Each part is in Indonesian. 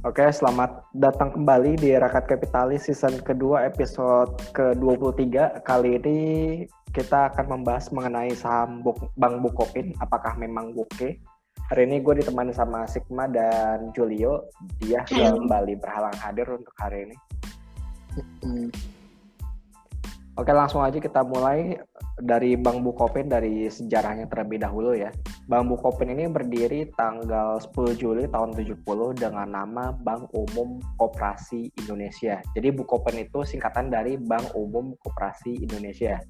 Oke, selamat datang kembali di Rakat Kapitalis season kedua episode ke-23. Kali ini kita akan membahas mengenai saham Buk Bank Bukopin, apakah memang buke. Hari ini gue ditemani sama Sigma dan Julio. Dia sudah kembali berhalang hadir untuk hari ini. Hmm. Oke, langsung aja kita mulai dari Bank Bukopin dari sejarahnya terlebih dahulu ya. Bank Bukopin ini berdiri tanggal 10 Juli tahun 70 dengan nama Bank Umum Koperasi Indonesia. Jadi Bukopin itu singkatan dari Bank Umum Koperasi Indonesia.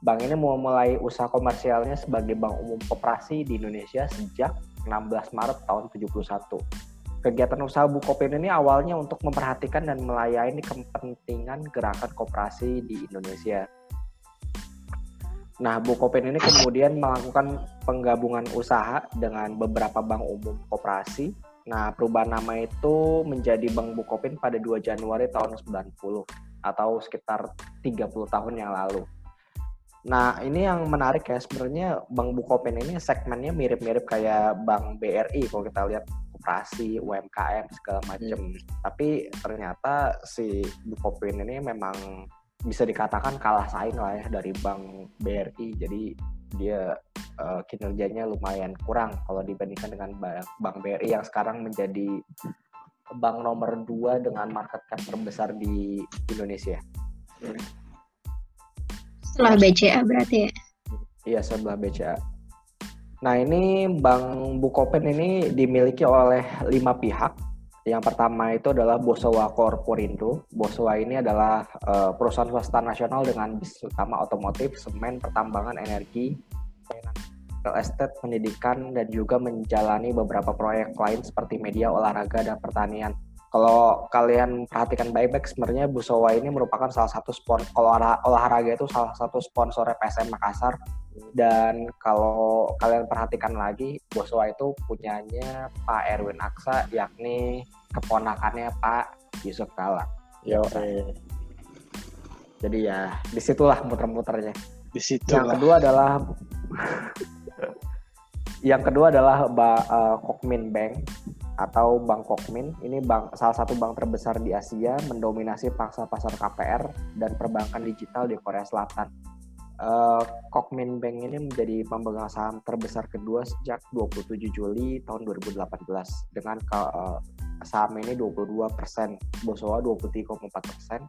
Bank ini memulai usaha komersialnya sebagai Bank Umum Koperasi di Indonesia sejak 16 Maret tahun 71 kegiatan usaha Bukopin ini awalnya untuk memperhatikan dan melayani kepentingan gerakan koperasi di Indonesia. Nah, Bukopin ini kemudian melakukan penggabungan usaha dengan beberapa bank umum koperasi. Nah, perubahan nama itu menjadi Bank Bukopin pada 2 Januari tahun 90 atau sekitar 30 tahun yang lalu. Nah, ini yang menarik ya sebenarnya Bank Bukopin ini segmennya mirip-mirip kayak Bank BRI kalau kita lihat koperasi, UMKM segala macam. Hmm. Tapi ternyata si Bukopin ini memang bisa dikatakan kalah saing lah ya dari Bank BRI. Jadi dia uh, kinerjanya lumayan kurang kalau dibandingkan dengan Bank, Bank BRI yang sekarang menjadi bank nomor dua dengan market cap terbesar di Indonesia. Setelah BCA berarti ya? Iya, setelah BCA. Nah ini Bank Bukopin ini dimiliki oleh lima pihak. Yang pertama itu adalah Bosowa Corporindo. Bosowa ini adalah uh, perusahaan swasta nasional dengan bisnis utama otomotif, semen, pertambangan, energi, real estate, pendidikan, dan juga menjalani beberapa proyek lain seperti media, olahraga, dan pertanian. Kalau kalian perhatikan baik-baik, sebenarnya Bosowa ini merupakan salah satu sponsor, kalau olahraga itu salah satu sponsor PSM Makassar. Dan kalau kalian perhatikan lagi Boswa itu punyanya Pak Erwin Aksa yakni keponakannya Pak Yusuf Kala Yo, eh. jadi ya di situlah muter-muternya. Di situ yang kedua adalah yang kedua adalah ba, uh, Kokmin Bank atau Bank Kokmin. Ini bank salah satu bank terbesar di Asia, mendominasi pangsa pasar KPR dan perbankan digital di Korea Selatan uh, Kokmin Bank ini menjadi pemegang saham terbesar kedua sejak 27 Juli tahun 2018 dengan uh, saham ini 22 persen, Bosowa 23,4 persen.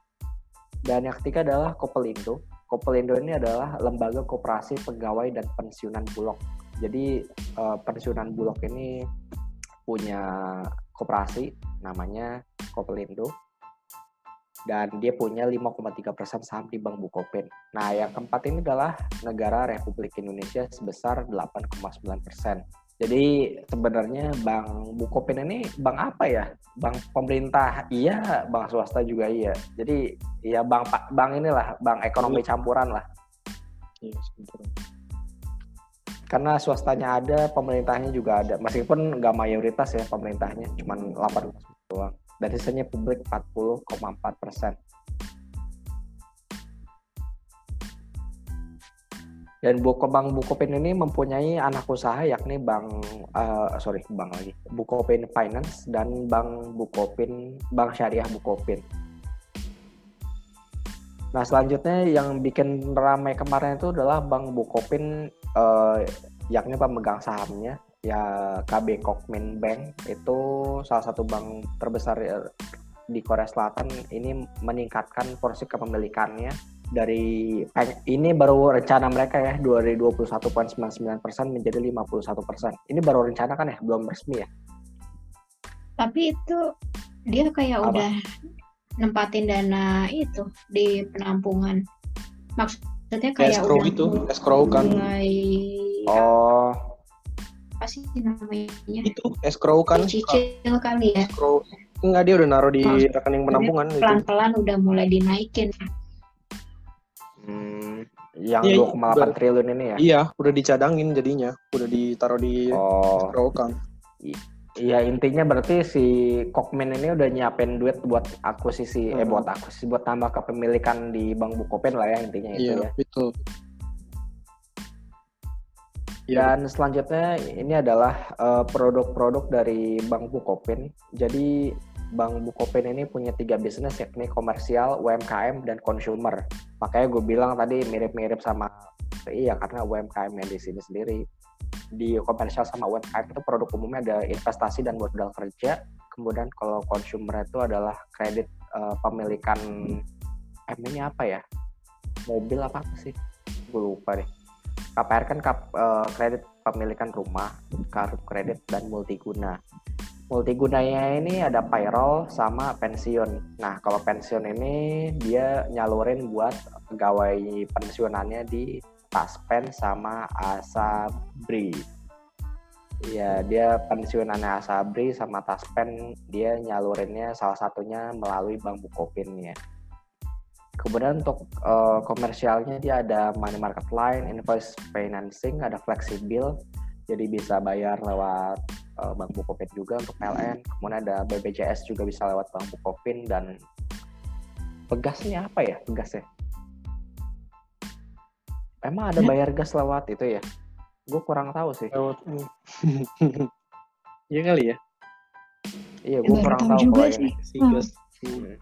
Dan yang ketiga adalah Kopelindo. Kopelindo ini adalah lembaga koperasi pegawai dan pensiunan Bulog. Jadi uh, pensiunan Bulog ini punya koperasi namanya Kopelindo dan dia punya 5,3 persen saham di Bank Bukopin. Nah, yang keempat ini adalah negara Republik Indonesia sebesar 8,9 persen. Jadi sebenarnya Bank Bukopin ini bank apa ya? Bank pemerintah iya, bank swasta juga iya. Jadi ya bank bank inilah bank ekonomi campuran lah. Iya, Karena swastanya ada, pemerintahnya juga ada. Meskipun nggak mayoritas ya pemerintahnya, cuma 8 doang dan sisanya publik 40,4 persen. Dan Bank Bukopin ini mempunyai anak usaha yakni Bank uh, sorry Bank lagi Bukopin Finance dan Bank Bukopin Bank Syariah Bukopin. Nah selanjutnya yang bikin ramai kemarin itu adalah Bank Bukopin uh, yakni pemegang sahamnya ya KB Kokmin Bank itu salah satu bank terbesar ya, di Korea Selatan ini meningkatkan porsi kepemilikannya dari ini baru rencana mereka ya dari 21,99 persen menjadi 51 persen. Ini baru rencana kan ya, belum resmi ya. Tapi itu dia kayak Apa? udah nempatin dana itu di penampungan. Maksudnya kayak escrow udah itu, escrow kan. Mulai oh apa sih namanya? Itu escrow kan? Cicil kali ya. Escrow. Enggak dia udah naruh di oh, rekening penampungan Pelan-pelan udah mulai dinaikin. Hmm, yang ya, 2,8 triliun ini ya? Iya, udah dicadangin jadinya, udah ditaruh di oh. escrow kan. Iya intinya berarti si Kokmin ini udah nyiapin duit buat akuisisi hmm. eh buat akuisisi buat tambah kepemilikan di Bank Bukopin lah ya intinya itu iya, ya. betul. Iya. Dan selanjutnya ini adalah eh, produk-produk dari Bank Bukopin. Jadi Bank Bukopin ini punya tiga bisnis yakni komersial, UMKM, dan consumer. Makanya gue bilang tadi mirip-mirip sama iya karena UMKM yang di sini sendiri di komersial sama UMKM itu produk umumnya ada investasi dan modal kerja. Kemudian kalau consumer itu adalah kredit uh, pemilikan M ini apa ya? Mobil apa, apa sih? Gue lupa deh. KPR kan kap, uh, kredit pemilikan rumah, kartu kredit dan multiguna. Multigunanya ini ada payroll sama pensiun. Nah, kalau pensiun ini dia nyalurin buat pegawai pensiunannya di Taspen sama Asabri. Ya, dia pensiunannya Asabri sama Taspen dia nyalurinnya salah satunya melalui Bank Bukopin ya. Kemudian untuk uh, komersialnya dia ada money market line, invoice financing, ada flexible, jadi bisa bayar lewat uh, Bank Bukopin juga untuk PLN. Kemudian ada BPJS juga bisa lewat Bank Bukopin dan pegasnya apa ya pegasnya? Emang ada bayar gas lewat itu ya? Gue kurang tahu sih. Lewat Iya kali ya. Iya, gue kurang tahu kalau ini. Hmm.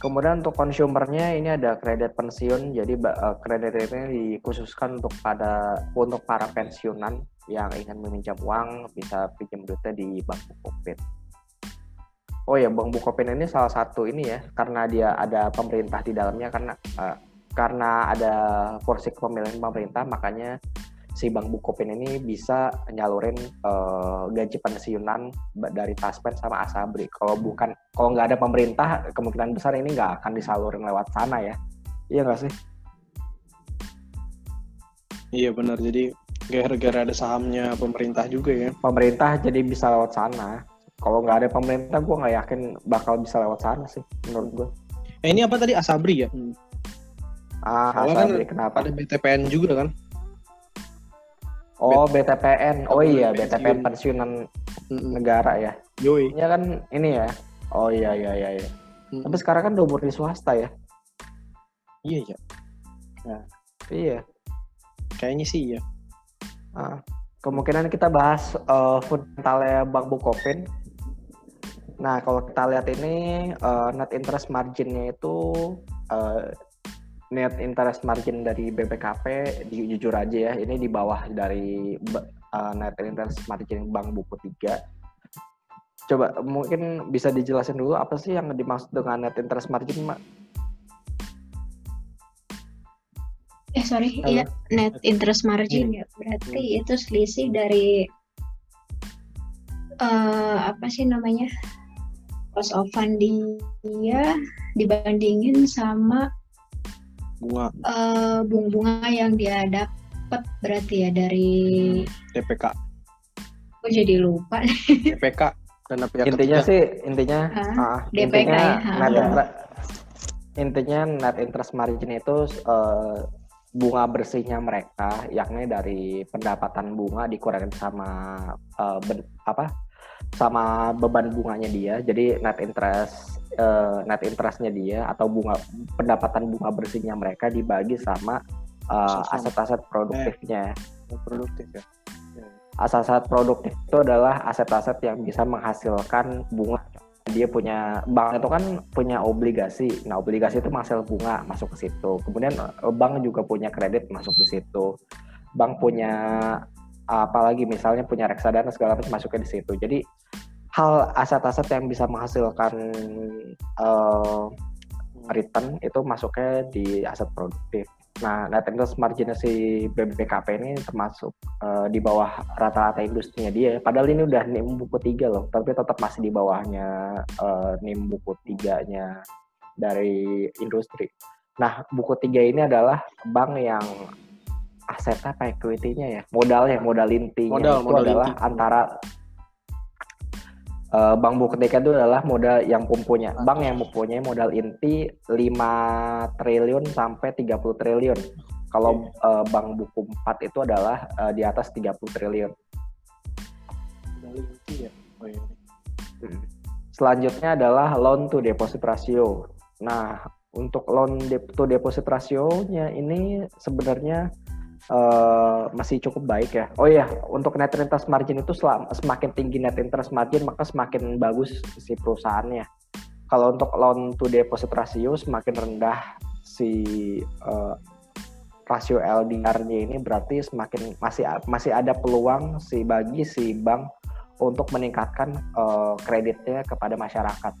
Kemudian untuk konsumernya ini ada kredit pensiun, jadi uh, kredit ini dikhususkan untuk pada untuk para pensiunan yang ingin meminjam uang bisa pinjam duitnya di Bank Bukopin. Oh ya, Bank Bukopin ini salah satu ini ya, karena dia ada pemerintah di dalamnya karena uh, karena ada porsi kepemilikan pemerintah makanya si Bank Bukopin ini bisa nyalurin uh, gaji pensiunan dari Taspen sama Asabri. Kalau bukan kalau nggak ada pemerintah kemungkinan besar ini nggak akan disalurin lewat sana ya. Iya nggak sih? Iya benar. Jadi gara-gara ada sahamnya pemerintah juga ya. Pemerintah jadi bisa lewat sana. Kalau nggak ada pemerintah, gue nggak yakin bakal bisa lewat sana sih, menurut gue. Eh, ini apa tadi Asabri ya? Hmm. Ah, Soalnya kan kenapa? Ada BTPN juga kan? Oh, BTPN. Oh iya, BTPN pensiunan negara ya. Yoi. Ini kan ini ya. Oh iya iya iya. iya. Hmm. Tapi sekarang kan udah murni swasta ya. Iya ya. Nah, iya. Kayaknya sih iya. Nah, kemungkinan kita bahas uh, fundamentalnya Bank Bukopin. Nah, kalau kita lihat ini uh, net interest marginnya itu uh, net interest margin dari BPKP di, jujur aja ya ini di bawah dari uh, net interest margin Bank Buku 3 coba mungkin bisa dijelasin dulu apa sih yang dimaksud dengan net interest margin Mbak? Eh sorry, iya net interest margin ya berarti hmm. itu selisih dari uh, apa sih namanya cost of funding dia dibandingin sama bunga. Uh, bunga-bunga yang dia dapat berarti ya dari DPK aku jadi lupa. DPK dan pihak intinya ketiga. sih intinya uh, DPK intinya ya, net intinya net interest margin itu uh, bunga bersihnya mereka yakni dari pendapatan bunga dikurangin sama uh, ben, apa sama beban bunganya dia. Jadi net interest uh, net interestnya dia atau bunga pendapatan bunga bersihnya mereka dibagi sama uh, aset-aset produktifnya. Eh, produktif ya. Aset-aset produktif itu adalah aset-aset yang bisa menghasilkan bunga. Dia punya bank itu kan punya obligasi. Nah, obligasi itu menghasil bunga masuk ke situ. Kemudian bank juga punya kredit masuk di situ. Bank punya apalagi misalnya punya reksadana segala macam masuknya di situ. Jadi hal aset-aset yang bisa menghasilkan uh, return itu masuknya di aset produktif. Nah, net interest margin si BBKP ini termasuk uh, di bawah rata-rata industrinya dia. Padahal ini udah NIM buku tiga loh, tapi tetap masih di bawahnya uh, NIM buku tiganya dari industri. Nah, buku tiga ini adalah bank yang asetnya apa equity-nya ya? Modalnya, modal intinya modal, itu modal adalah inti. antara uh, bank buku ketika itu adalah modal yang mempunyai bank yang mempunyai modal inti 5 triliun sampai 30 triliun. Kalau uh, bank buku 4 itu adalah uh, di atas 30 triliun. Modal inti ya. Oh, iya. Hmm. Selanjutnya adalah loan to deposit ratio. Nah, untuk loan to deposit ratio-nya ini sebenarnya uh, masih cukup baik ya. Oh iya, untuk net interest margin itu semakin tinggi net interest margin maka semakin bagus si perusahaannya. Kalau untuk loan to deposit ratio semakin rendah si uh, rasio LDR-nya ini berarti semakin masih masih ada peluang si bagi si bank untuk meningkatkan uh, kreditnya kepada masyarakat.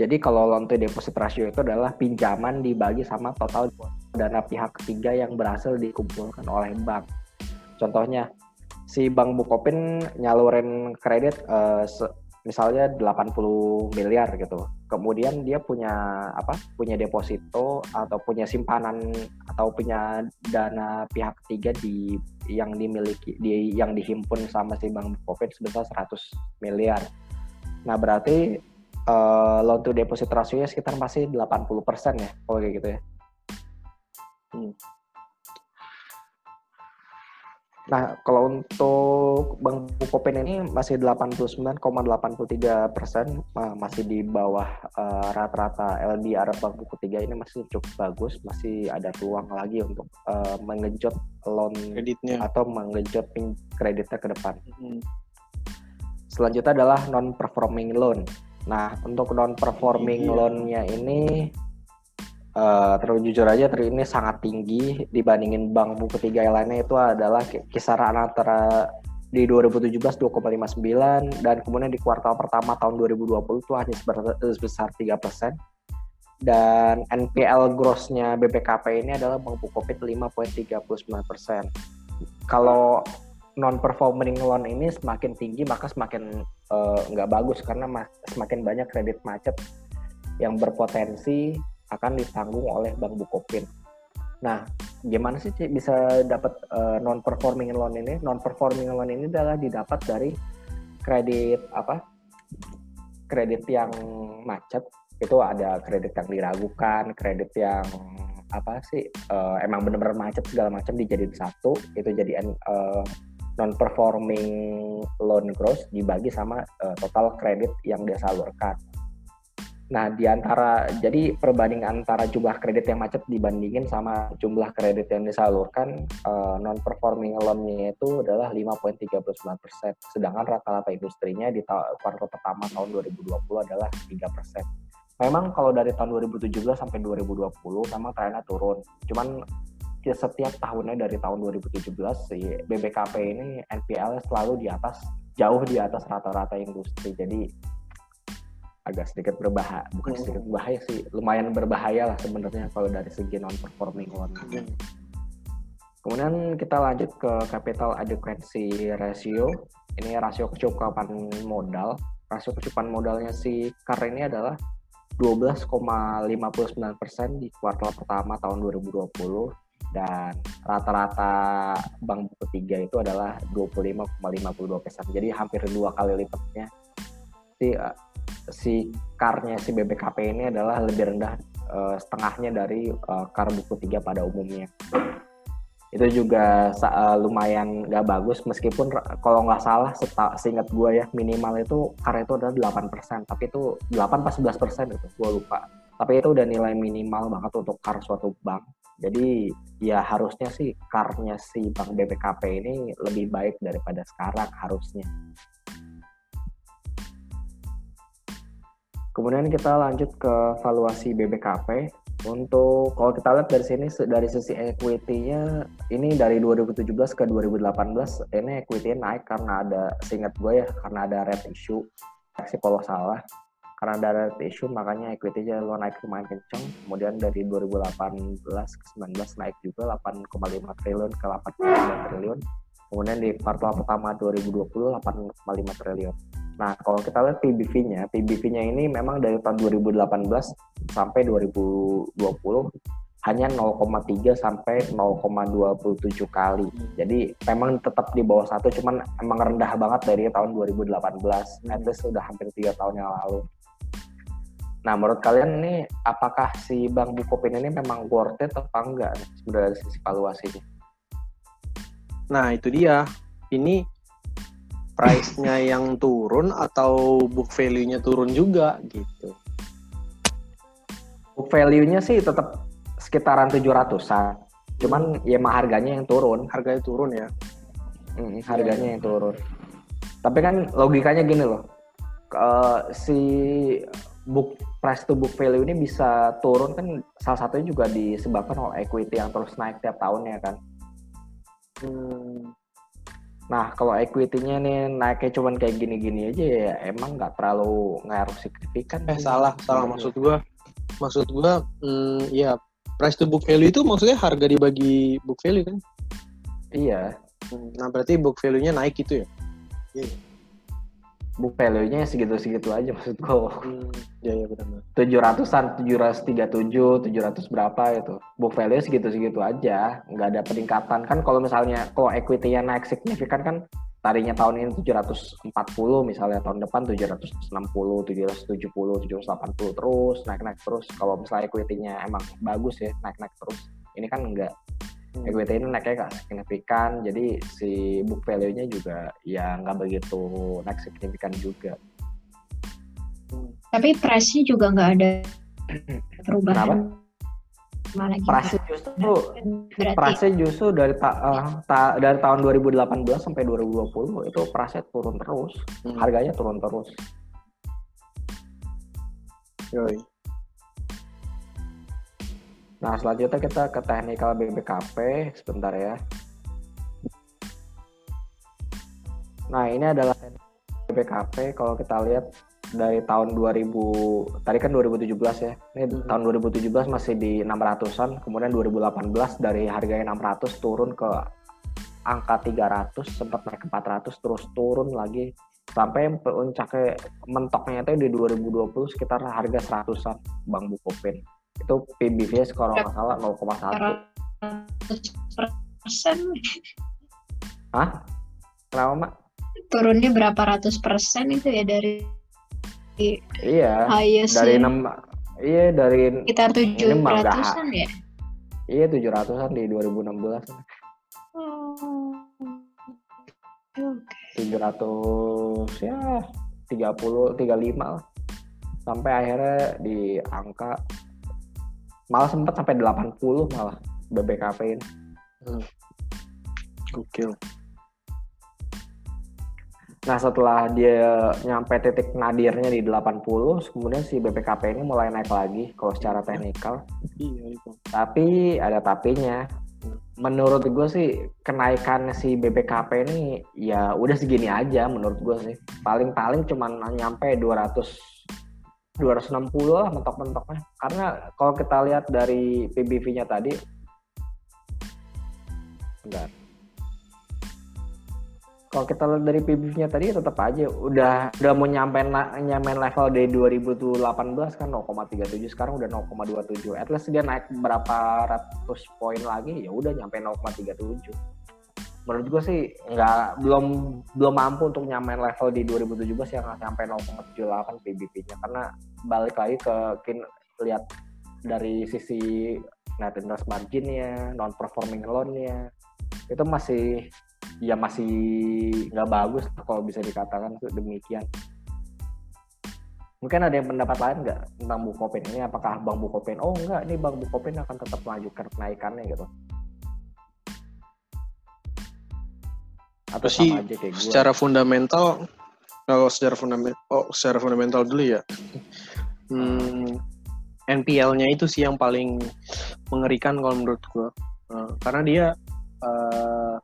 Jadi kalau loan to deposit ratio itu adalah pinjaman dibagi sama total dana pihak ketiga yang berhasil dikumpulkan oleh bank. Contohnya, si Bank Bukopin nyalurin kredit uh, misalnya 80 miliar gitu. Kemudian dia punya apa? Punya deposito atau punya simpanan atau punya dana pihak ketiga di yang dimiliki di yang dihimpun sama si Bank Bukopin sebesar 100 miliar. Nah, berarti uh, loan to deposit ratio sekitar masih 80% ya kalau gitu ya. Nah, kalau untuk Bank Bukopin ini masih 89,83 persen, masih di bawah uh, rata-rata LDR Bank Buku 3 ini masih cukup bagus, masih ada peluang lagi untuk uh, mengejut loan kreditnya atau mengejut kreditnya ke depan. Hmm. Selanjutnya adalah non-performing loan. Nah, untuk non-performing iya. loan-nya ini uh, terus jujur aja ter ini sangat tinggi dibandingin bank buku tiga lainnya itu adalah kisaran antara di 2017 2,59 dan kemudian di kuartal pertama tahun 2020 itu hanya sebesar 3 persen dan NPL grossnya BPKP ini adalah Bank Bukopin 5,39 persen. Kalau non performing loan ini semakin tinggi maka semakin uh, nggak bagus karena semakin banyak kredit macet yang berpotensi akan ditanggung oleh Bank Bukopin. Nah, gimana sih bisa dapat uh, eh, non performing loan ini? Non performing loan ini adalah didapat dari kredit apa? Kredit yang macet itu ada kredit yang diragukan, kredit yang apa sih uh, emang benar-benar macet segala macam dijadiin satu itu jadi uh, eh, non performing loan gross dibagi sama uh, total kredit yang dia salurkan. Nah, di antara jadi perbandingan antara jumlah kredit yang macet dibandingin sama jumlah kredit yang disalurkan uh, eh, non performing loan-nya itu adalah 5.39 persen, sedangkan rata-rata industrinya di kuartal pertama tahun 2020 adalah 3 persen. Memang kalau dari tahun 2017 sampai 2020 memang trennya turun, cuman setiap tahunnya dari tahun 2017 si BBKP ini NPL selalu di atas jauh di atas rata-rata industri. Jadi agak sedikit berbahaya bukan hmm. sedikit berbahaya sih lumayan berbahaya lah sebenarnya kalau dari segi non performing loan hmm. kemudian kita lanjut ke capital adequacy ratio. Ini rasio kecukupan modal. Rasio kecukupan modalnya si KAR ini adalah 12,59 persen di kuartal pertama tahun 2020 dan rata-rata bank buku tiga itu adalah 25,52 persen. Jadi hampir dua kali lipatnya. Si si karnya si BBKP ini adalah lebih rendah uh, setengahnya dari uh, kar buku tiga pada umumnya. Itu juga uh, lumayan gak bagus meskipun kalau nggak salah seingat gue ya minimal itu kar itu adalah 8%, tapi itu 8 pas 11% itu gue lupa. Tapi itu udah nilai minimal banget untuk kar suatu bank. Jadi ya harusnya sih karnya si bank BBKP ini lebih baik daripada sekarang harusnya. Kemudian kita lanjut ke valuasi BBKP. Untuk kalau kita lihat dari sini dari sisi equity-nya ini dari 2017 ke 2018 ini equity naik karena ada seingat gue ya karena ada red issue. Sih kalau salah karena ada red issue makanya equity-nya lo naik lumayan kenceng. Kemudian dari 2018 ke 19 naik juga 8,5 triliun ke 8,9 triliun. Kemudian di kuartal pertama 2020 8,5 triliun. Nah, kalau kita lihat PBV-nya, PBV-nya ini memang dari tahun 2018 sampai 2020 hanya 0,3 sampai 0,27 kali. Jadi memang tetap di bawah satu, cuman emang rendah banget dari tahun 2018. Hmm. At least sudah hampir tiga tahun yang lalu. Nah, menurut kalian ini apakah si Bank Bukopin ini memang worth it atau enggak sebenarnya dari sisi valuasinya? Nah, itu dia. Ini price-nya yang turun atau book value-nya turun juga gitu. Book value-nya sih tetap sekitaran 700-an. Cuman ya emang harganya yang turun. Harganya turun ya. Hmm, harganya yang turun. Tapi kan logikanya gini loh. Eh, si book price to book value ini bisa turun kan salah satunya juga disebabkan oleh equity yang terus naik tiap tahunnya kan. Hmm. Nah, kalau equity-nya nih naiknya cuman kayak gini-gini aja ya emang nggak terlalu ngaruh signifikan. Eh salah, salah Menurut maksud gua. Maksud gua hmm, ya price to book value itu maksudnya harga dibagi book value kan. Iya, Hmm, Nah, berarti book value-nya naik gitu ya. Book value-nya segitu-segitu aja maksud gua. Hmm, ya ya benar. tujuh ratusan, tujuh ratus tiga tujuh, tujuh ratus berapa itu. Book value segitu-segitu aja, nggak ada peningkatan. Kan kalau misalnya kalau equity-nya naik signifikan kan tadinya tahun ini 740 misalnya tahun depan 760, 770, 780 terus naik-naik terus. Kalau misalnya equity-nya emang bagus ya naik-naik terus. Ini kan enggak. Hmm. Equity ini naiknya nggak signifikan, jadi si book value-nya juga ya nggak begitu naik signifikan juga. Tapi price-nya juga nggak ada perubahan. Malah gimana? Price justru Berarti Price justru dari ta- eh, ta- dari tahun 2018 sampai 2020 itu price turun terus, Hmm. harganya turun terus. Yoi. Nah selanjutnya kita ke technical BBKP sebentar ya. Nah ini adalah BBKP kalau kita lihat dari tahun 2000 tadi kan 2017 ya. Ini Hmm. tahun 2017 masih di 600-an, kemudian 2018 dari harganya 600 turun ke angka 300 sempat naik ke 400 terus turun lagi sampai puncaknya mentoknya itu di 2020 sekitar harga 100-an Bang Bukopin. Itu PBV kalau nggak salah 0,1. persen Hah? Kenapa, Mak? turunnya berapa ratus persen itu ya dari Iya, highest dari 6 Iya, dari sekitar tujuh ratusan ya. iya 700-an di 2016. Oh. Oke. 700 ya 30 35 lah. Sampai akhirnya di angka malah sempat sampai 80 malah BBKP ini. Gokil. Nah setelah dia nyampe titik nadirnya di 80, kemudian si BPKP ini mulai naik lagi kalau secara teknikal. Iya itu. Tapi ada tapinya. Menurut gue sih kenaikan si BPKP ini ya udah segini aja menurut gue sih. Paling-paling cuman nyampe 200 260 lah mentok-mentoknya. Karena kalau kita lihat dari PBV-nya tadi Bentar. Kalau kita lihat dari PBV-nya tadi tetap aja udah udah mau nyampe nyampe level dari 2018 kan 0,37 sekarang udah 0,27. At least dia naik berapa ratus poin lagi ya udah nyampe 0,37. Menurut gue sih nggak belum belum mampu untuk nyamain level di 2017 yang sampai 0,78 PBV-nya karena balik lagi ke kin lihat dari sisi net interest margin-nya, non performing loan-nya itu masih ya masih nggak bagus kalau bisa dikatakan demikian. Mungkin ada yang pendapat lain nggak tentang Bukopin ini? Apakah Bang Bukopin? Oh enggak, ini Bang Bukopin akan tetap melanjutkan kenaikannya gitu. Atau Sih, sama aja kayak gue? Secara fundamental, kalau secara fundamental, oh secara fundamental dulu ya. Hmm, NPL-nya itu sih yang paling mengerikan kalau menurut gua. Eh, karena dia eh,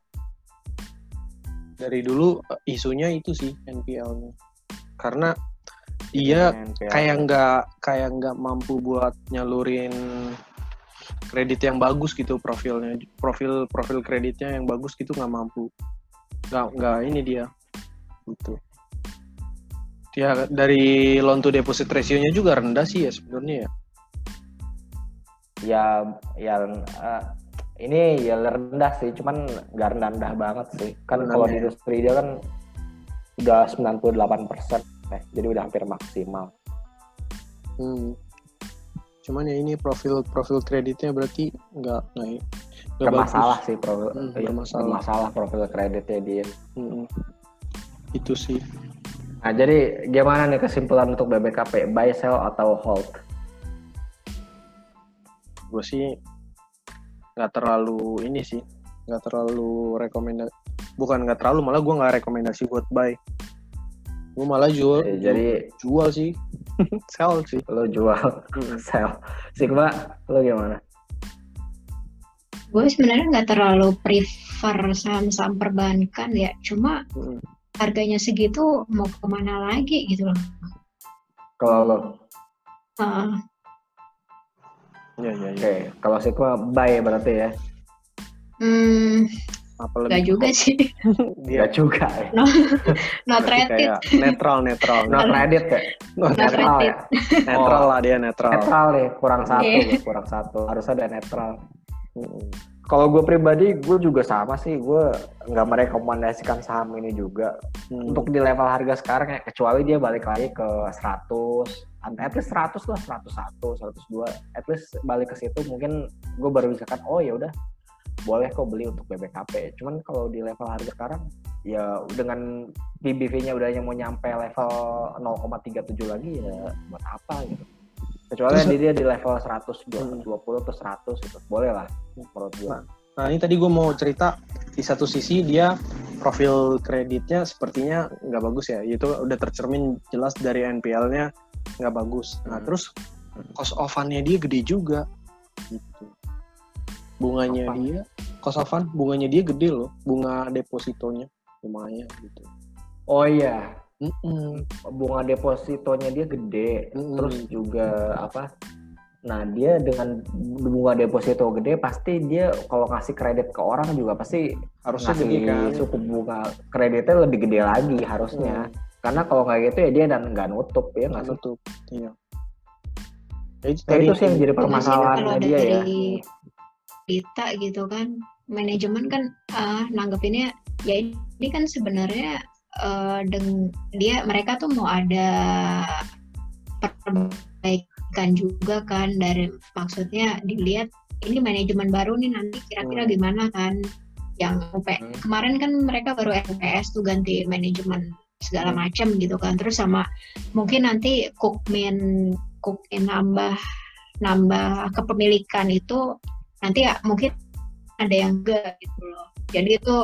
dari dulu isunya itu sih NPL-nya. Karena dia NPL. kayak nggak kayak nggak mampu buat nyalurin kredit yang bagus gitu profilnya profil profil kreditnya yang bagus gitu nggak mampu nggak nggak ini dia gitu dia dari loan to deposit ratio-nya juga rendah sih ya sebenarnya ya ya ya eh, ini ya rendah sih cuman nggak rendah rendah banget sih kan Rendah kalau ya. di industri dia kan udah 98 persen jadi udah hampir maksimal Hmm. Cuman ya ini profil profil kreditnya berarti nggak naik. Bermasalah bagus. sih profil Hmm, iya, bermasalah. bermasalah profil kreditnya dia. Hmm. Itu sih. nah jadi gimana nih kesimpulan untuk BBKP buy sell atau hold? Gue sih nggak terlalu ini sih nggak terlalu rekomendasi bukan nggak terlalu malah gue nggak rekomendasi buat buy. Gue malah jual Eh, jadi jual sih. Sell sih. Lo jual sell. Sigma lo gimana gue sebenarnya nggak terlalu prefer saham-saham perbankan ya. Cuma Mm. harganya segitu mau ke mana lagi gitu loh. Kalau lo? Ah, ya ya oke ya kalau Sigma buy berarti ya. Hmm, apa nggak lebih juga sih. Dia Nggak juga ya? Not berarti rated kayak netral netral. No credit ya? Not Not netral ya? Netral Oh. lah dia netral. Netral nih kurang satu Iya. kurang satu. Harus ada netral Mm. kalau gue pribadi gue juga sama sih. Gue nggak merekomendasikan saham ini juga. Hmm. untuk di level harga sekarang ya kecuali dia balik lagi ke 100 at least 100 lah 101 102 at least balik ke situ mungkin gue baru bisa kan oh ya udah boleh kok beli untuk BBKP cuman kalau di level harga sekarang ya dengan PBV-nya udah mau nyampe level 0,37 lagi ya buat apa gitu kecuali Terus- dia di level 100 Hmm. 20 atau 100 gitu boleh lah menurut gue Nah ini tadi gue mau cerita di satu sisi dia profil kreditnya sepertinya nggak bagus ya, itu udah tercermin jelas dari NPL-nya nggak bagus. Nah Hmm. terus cost of fund-nya dia gede juga, gitu. Bunganya Apa? dia, cost of fund bunganya dia gede loh, bunga depositonya lumayan gitu. oh iya Mm-mm. bunga depositonya dia gede Mm-mm. terus juga apa nah dia dengan bunga deposito gede pasti dia kalau ngasih kredit ke orang juga pasti Harusnya ngasih gede kan. suku bunga kreditnya lebih gede lagi harusnya karena kalau nggak gitu ya dia dan nggak nutup ya nggak Nutup. Iya. Ya, itu Nah, itu sih yang jadi kalau dia ya berita gitu kan manajemen kan ah, nanggepinnya ya ini kan sebenarnya eh, deng dia mereka tuh mau ada perbaikan juga kan dari maksudnya dilihat ini manajemen baru nih nanti kira-kira Hmm. gimana kan yang UP Hmm. kemarin kan mereka baru MPS tuh ganti manajemen segala Hmm. macam gitu kan terus sama mungkin nanti Cookmin Cookmin nambah nambah kepemilikan itu nanti ya mungkin ada yang enggak gitu loh jadi itu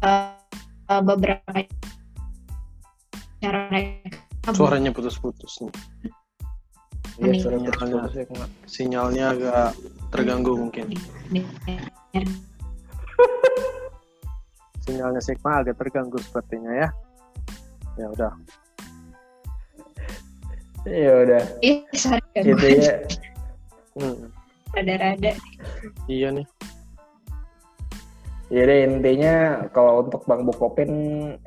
eh, eh, beberapa cara mereka Suaranya putus-putus nih. Iya, Nih. sudah Sinyalnya. ya. Sinyalnya agak terganggu mungkin. Sinyalnya Sigma agak terganggu sepertinya ya. Ya udah. ya udah Ih, sorry gitu ya Hmm. rada-rada Iya nih. Ya Jadi intinya kalau untuk Bang Bukopin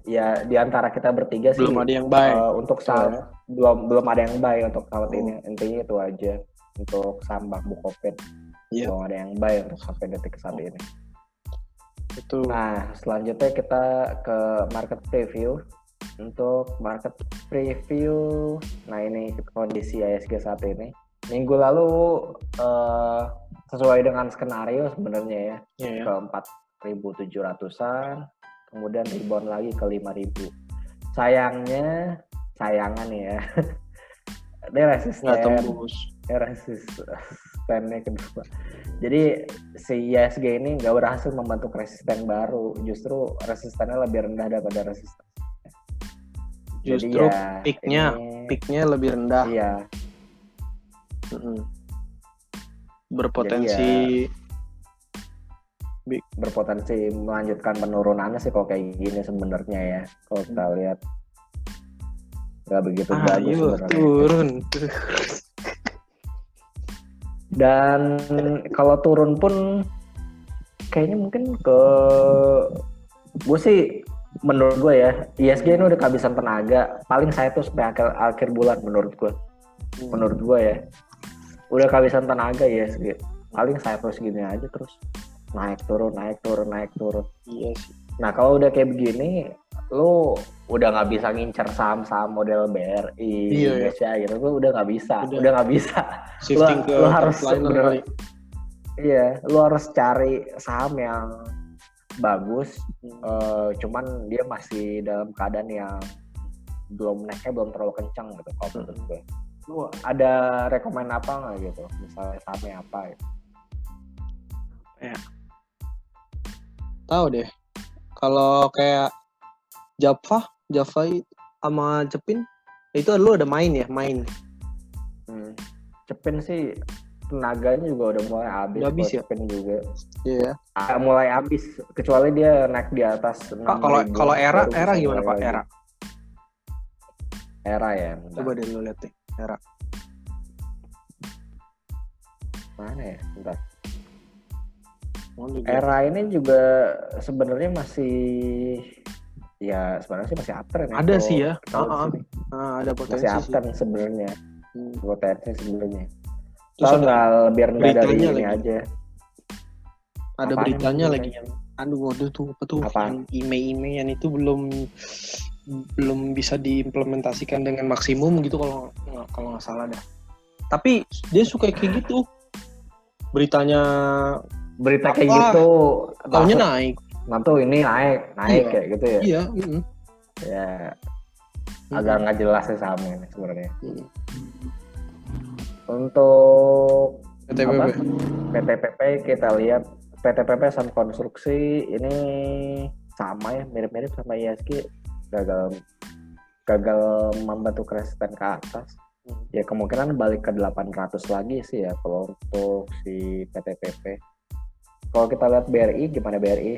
ya di antara kita bertiga sih belum ada yang baik. Uh, eh, untuk saat iya. belum belum ada yang buy untuk saat oh. ini. Intinya itu aja untuk saham Bang Bukopin. Yeah. Belum ada yang baik untuk sampai detik saat ini. Itu. Nah, selanjutnya kita ke market preview. Untuk market preview, nah ini kondisi ISG saat ini. Minggu lalu uh, sesuai dengan skenario sebenarnya ya yeah. keempat 1.700-an, kemudian rebound lagi ke 5.000. Sayangnya, sayangan ya. dia resisten. Nggak tembus. Dia resistennya kedua. Jadi si ISG ini nggak berhasil membentuk resisten baru. Justru resistennya lebih rendah daripada resisten. Justru ya, peaknya, ini, peaknya lebih rendah. Iya. Mm -hmm. Berpotensi Jadi ya, berpotensi melanjutkan penurunannya sih kalau kayak gini sebenarnya ya. Kalau kita lihat nggak begitu bagus ayo sebenarnya. turun. Dan kalau turun pun kayaknya mungkin ke gue sih menurut gue ya ISG ini udah kehabisan tenaga. Paling saya tuh sampai akhir akhir bulan menurut gue menurut gue ya. Udah kehabisan tenaga ISG paling saya terus gini aja terus naik turun naik turun naik turun Iya sih. nah kalau udah kayak begini lu udah nggak bisa ngincer saham-saham model BRI Iya, iya. Indonesia gitu tuh udah nggak bisa Udah. udah nggak bisa Shifting Lu- ke lu harus bener-. Iya, lu harus cari saham yang bagus, eh, cuman dia masih dalam keadaan yang belum naiknya belum terlalu kencang gitu kalau menurut gue. lu ada rekomend apa nggak gitu misalnya sahamnya apa gitu. Tahu deh. Kalau kayak Java, Java sama Cepin itu lu ada main ya, main. hmm. Cepin sih tenaganya juga udah mulai habis Udah habis ya? Cepin juga Iya. Ah, mulai habis kecuali dia naik di atas kalau 6.000, kalau era era gimana Pak? Era. era ya bentar. Coba deh lu lihat deh. Era. mana ya bentar. Era ini juga sebenarnya masih ya sebenarnya sih masih uptrend ya Ada sih ya. sini. Ah, ada potensi masih sih. uptrend sebenarnya Hmm. potensi sebenarnya Soal ada, nggak lebih rendah dari beritanya ini lagi. aja ada apaan beritanya yang lagi yang aduh waduh tuh apa tuh Apaan? yang email yang itu belum belum bisa diimplementasikan dengan maksimum gitu kalau nggak kalau nggak salah dah. Tapi dia suka kayak gitu. Beritanya berita kayak Apa? gitu taunya maksud- naik. nah tuh ini naik naik Iya. kayak gitu ya Iya. mm-mm. ya agak nggak jelas sih sahamnya ini sebenarnya Mm. untuk PTBB. apa? PTPP kita lihat PTPP saham konstruksi ini sama ya mirip-mirip sama ISG gagal gagal membantu resisten ke atas Hmm. ya kemungkinan balik ke 800 lagi sih ya kalau untuk si PTPP kalau kita lihat BRI gimana BRI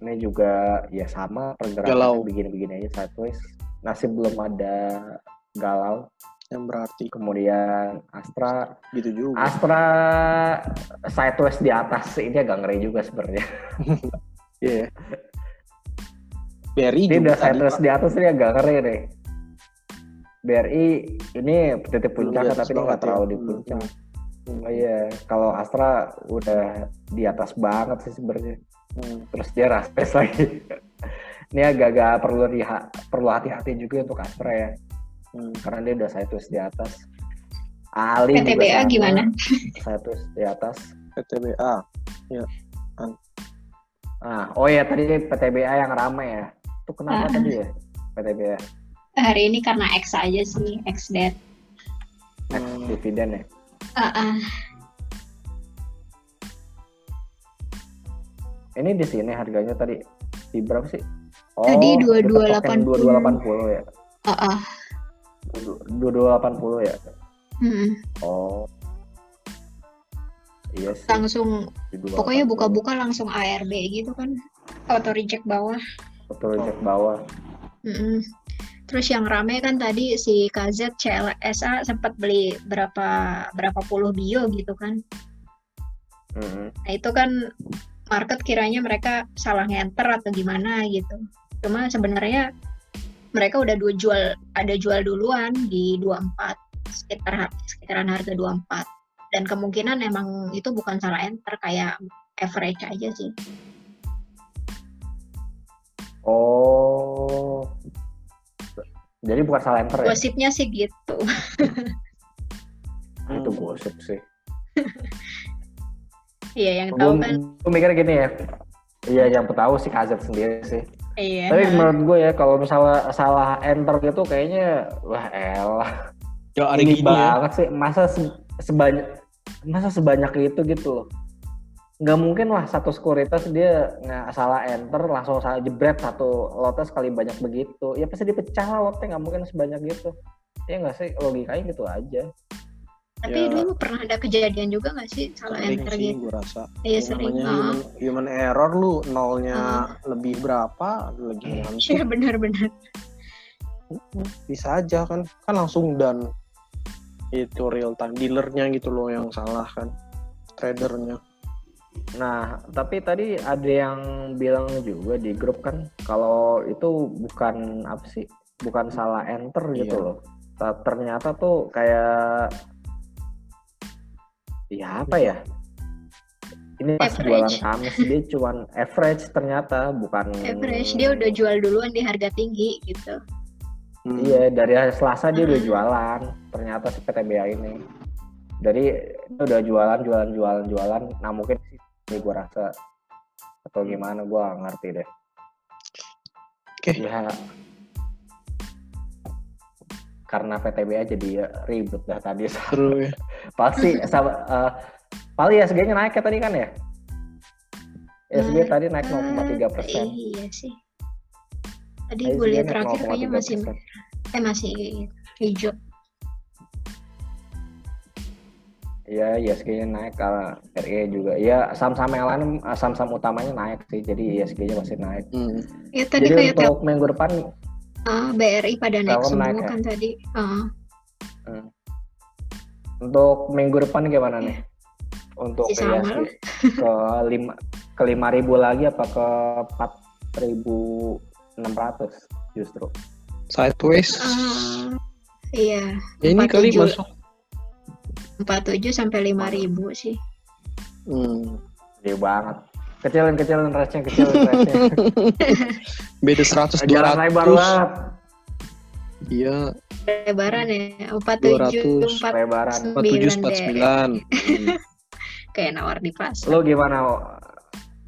ini juga ya sama pergerakan begini-begini aja sideways masih belum ada galau Yang berarti kemudian Astra gitu juga. Astra sideways di atas ini agak ngeri juga sebenarnya. Iya. BRI Ini udah sideways di atas ini agak ngeri nih. BRI ini titik puncak tapi ini nggak terlalu ya. di Hmm. Oh iya, kalau Astra udah di atas banget sih sebenarnya. Hmm. Terus dia raspes lagi. ini agak-agak perlu perlu hati-hati juga untuk Astra ya, Hmm. karena dia udah sideways di atas. Ali juga PTBA sama, gimana? Sideways di atas. PTBA. Ah, oh ya tadi PTBA yang ramai ya. Itu kenapa Ah. tadi ya PTBA? Hari ini karena X aja sih, X debt. Next Hmm. dividen ya. Ah, ah. Ini di sini harganya tadi di berapa sih? Oh, Tadi itu 2280. token 2280 ya. Ah, ah. 2280 ya. Hmm. Oh. Iya sih. Langsung, pokoknya 2280. buka-buka langsung ARB gitu kan. Auto reject bawah. Betul reject bawah. Mm-mm. Terus yang rame kan tadi si KZ CLSA sempat beli berapa berapa puluh bio gitu kan. Mm-mm. Nah itu kan market kiranya mereka salah ngenter atau gimana gitu. Cuma sebenarnya mereka udah dua jual ada jual duluan di 24 sekitar sekitaran harga 24 dan kemungkinan emang itu bukan salah enter kayak average aja sih. Oh. Jadi bukan salah enter ya? Gosipnya sih gitu. Itu gosip sih. Iya yang tahu Gue kan. mikir gini ya. Iya, yang tahu si KZ sendiri sih. Iya. Tapi menurut gue ya kalau misalnya salah enter gitu kayaknya wah elah Ya ada ini gini ya. banget sih masa se- sebanyak masa sebanyak itu gitu loh. Nggak mungkin lah satu sekuritas dia nggak salah enter langsung salah jebret satu lotnya sekali banyak begitu. Ya pasti dipecah lah lotnya nggak mungkin sebanyak gitu. Ya nggak sih logikanya gitu aja. Tapi Ya. dulu pernah ada kejadian juga nggak sih salah Sering enter sih gitu? gue rasa. Iya sering. human, human error lu nolnya lebih berapa lagi Iya benar-benar. bisa aja kan kan langsung dan itu real time dealernya gitu loh yang salah kan tradernya Nah, tapi tadi ada yang bilang juga di grup kan kalau itu bukan apa sih? Bukan salah enter gitu Iya. loh. Ta- Ternyata tuh kayak ya apa ya? Ini pas Average. jualan Kamis dia cuman average ternyata bukan Average dia udah jual duluan di harga tinggi gitu. Hmm. Iya, dari hari Selasa dia udah Hmm. jualan. Ternyata si PTBA ini. Dari dia udah jualan, jualan, jualan, jualan. Nah mungkin ini gue rasa atau gimana gue ngerti deh. Oke. Ya. karena VTBA jadi ribut dah tadi. Seru ya. Pasti sama uh, paling ISG-nya naik ya tadi kan ya? ISG Naik. tadi naik 0,3 persen. Iya sih. Tadi gue lihat terakhir kayaknya masih eh masih hijau. Iya, ISG-nya naik kalau RE juga. Iya, saham-saham yang lain saham-saham utamanya naik sih. Jadi ISG-nya masih naik. Hmm. Ya tadi Jadi kayak untuk minggu depan Ah, BRI pada naik semua naik ya? kan tadi. Ah, untuk minggu depan gimana nih? Untuk sama ISG ke lima ke lima ribu lagi apa ke empat ribu enam ratus justru? Sideways. ah, iya, ya ini kali 47. masuk. 47 sampai 5000 sih. Hmm. Gede banget. Kecilin kecilin range-nya kecilin range-nya. Beda 100 Jalan lebar 200. banget. Iya, Lebaran ya, 47 200, 49 Lebaran. 47 49. Hmm. kayak nawar di pasar. Lu gimana? Wo?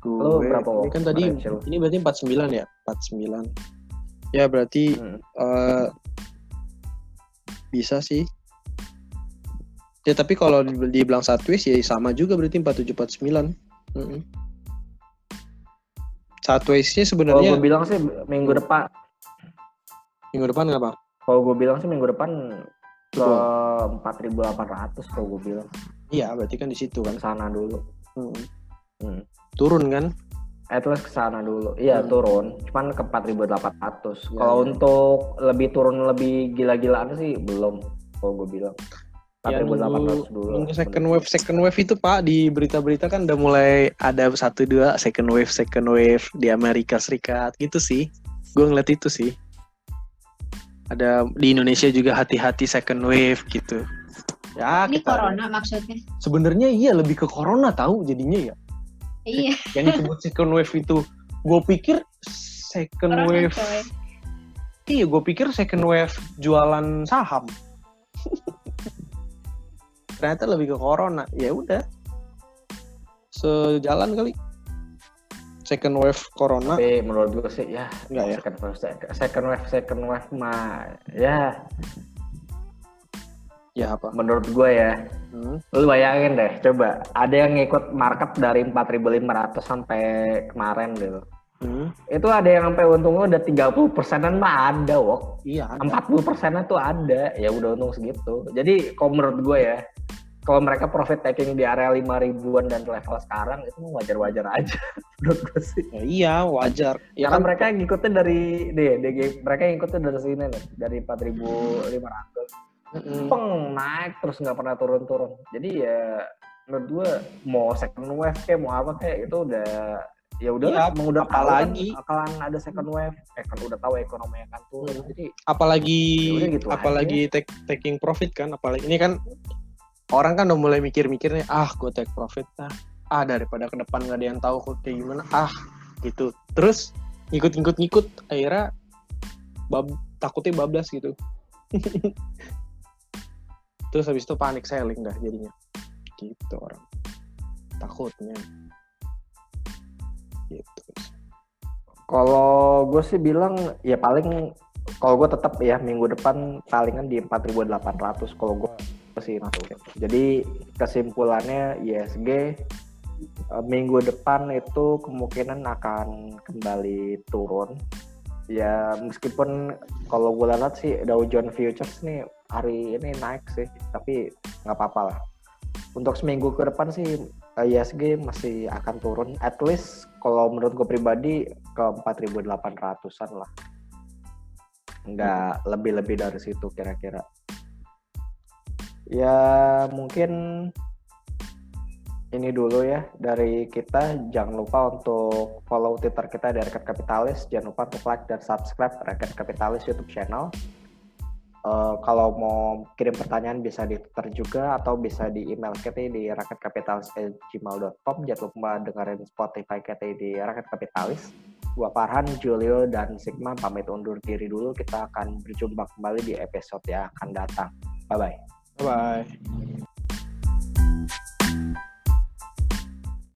Gue- berapa, Wo? Ini kan tadi lu? ini berarti 49 ya? 49. Ya berarti Hmm. eh bisa sih. Ya tapi kalau di- dibilang sideways ya sama juga berarti 47 49. Heeh. Sideways-nya Kalau sebenarnya gue bilang sih minggu depan. minggu depan nggak apa? Kalau gue bilang sih minggu depan ke Betul. 4.800 kalau gue bilang Iya, berarti kan di situ kan. sana dulu. Heeh. Hmm. Turun kan? At least ke sana dulu. Iya Hmm. turun, cuman ke 4.800. Ya, Kalau ya. untuk lebih turun lebih gila-gilaan sih belum. Kalau gue bilang Ya, 4.800 dulu. Nunggu second wave, second wave itu Pak di berita-berita kan udah mulai ada satu dua second wave, second wave di Amerika Serikat gitu sih. Gue ngeliat itu sih. Ada di Indonesia juga hati-hati second wave gitu. Ya, Ini kita corona maksudnya. sebenarnya iya lebih ke corona tahu jadinya ya. Iya, Yang disebut second wave itu, gue pikir second corona wave. coy. Iya, gue pikir second wave jualan saham. Ternyata lebih ke corona. Ya udah. Sejalan kali. Second wave corona. Tapi menurut gue sih ya Enggak ya? second wave, second wave, second wave mah ya Ya apa? menurut gue ya Hmm. Lu bayangin deh, coba ada yang ngikut market dari 4.500 sampai kemarin gitu. Hmm. Itu ada yang sampai untungnya udah 30 persenan mah ada, wok. Iya. ada. 40 persennya tuh ada, ya udah untung segitu. Jadi kalau menurut gue ya, kalau mereka profit taking di area 5 ribuan dan level sekarang itu wajar-wajar aja menurut gue sih. Ya, iya, wajar. Ya Karena kan mereka ngikutnya dari deh, deh, mereka ngikutnya dari sini nih, dari 4.500 Mm-mm. peng naik terus nggak pernah turun-turun. Jadi ya menurut gue mau second wave kayak mau apa kayak itu udah ya udah Iya, emang udah tahu apalagi- kan, akalan ada second wave eh kan udah tahu ekonomi akan turun Hmm. jadi apalagi Ya gitu apalagi take, taking profit kan apalagi ini kan orang kan udah mulai mikir-mikirnya ah gue take profit ah. Ah daripada ke depan nggak ada yang tahu kok kayak gimana ah gitu. Terus ngikut-ngikut ngikut akhirnya bab takutnya bablas gitu. Terus habis itu panik selling dah jadinya. Gitu orang. Takutnya. Gitu. Kalau gue sih bilang ya paling kalau gue tetap ya minggu depan palingan di 4.800 kalau gue sih masuk jadi kesimpulannya ISG eh, minggu depan itu kemungkinan akan kembali turun. Ya meskipun kalau gue lihat sih Dow Jones Futures nih hari ini naik sih tapi nggak apa-apa lah. Untuk seminggu ke depan sih ISG masih akan turun. At least kalau menurut gue pribadi ke 4.800an lah. Nggak lebih-lebih dari situ kira-kira ya mungkin ini dulu ya dari kita jangan lupa untuk follow twitter kita di Rakyat Kapitalis jangan lupa untuk like dan subscribe Rakyat Kapitalis YouTube channel Eh, kalau mau kirim pertanyaan bisa di Twitter juga atau bisa di email kita di rakyatkapitalis@gmail.com. Jangan lupa dengerin Spotify kita di Rakyat Kapitalis. Gua Farhan, Julio, dan Sigma pamit undur diri dulu. Kita akan berjumpa kembali di episode yang akan datang. Bye 拜拜。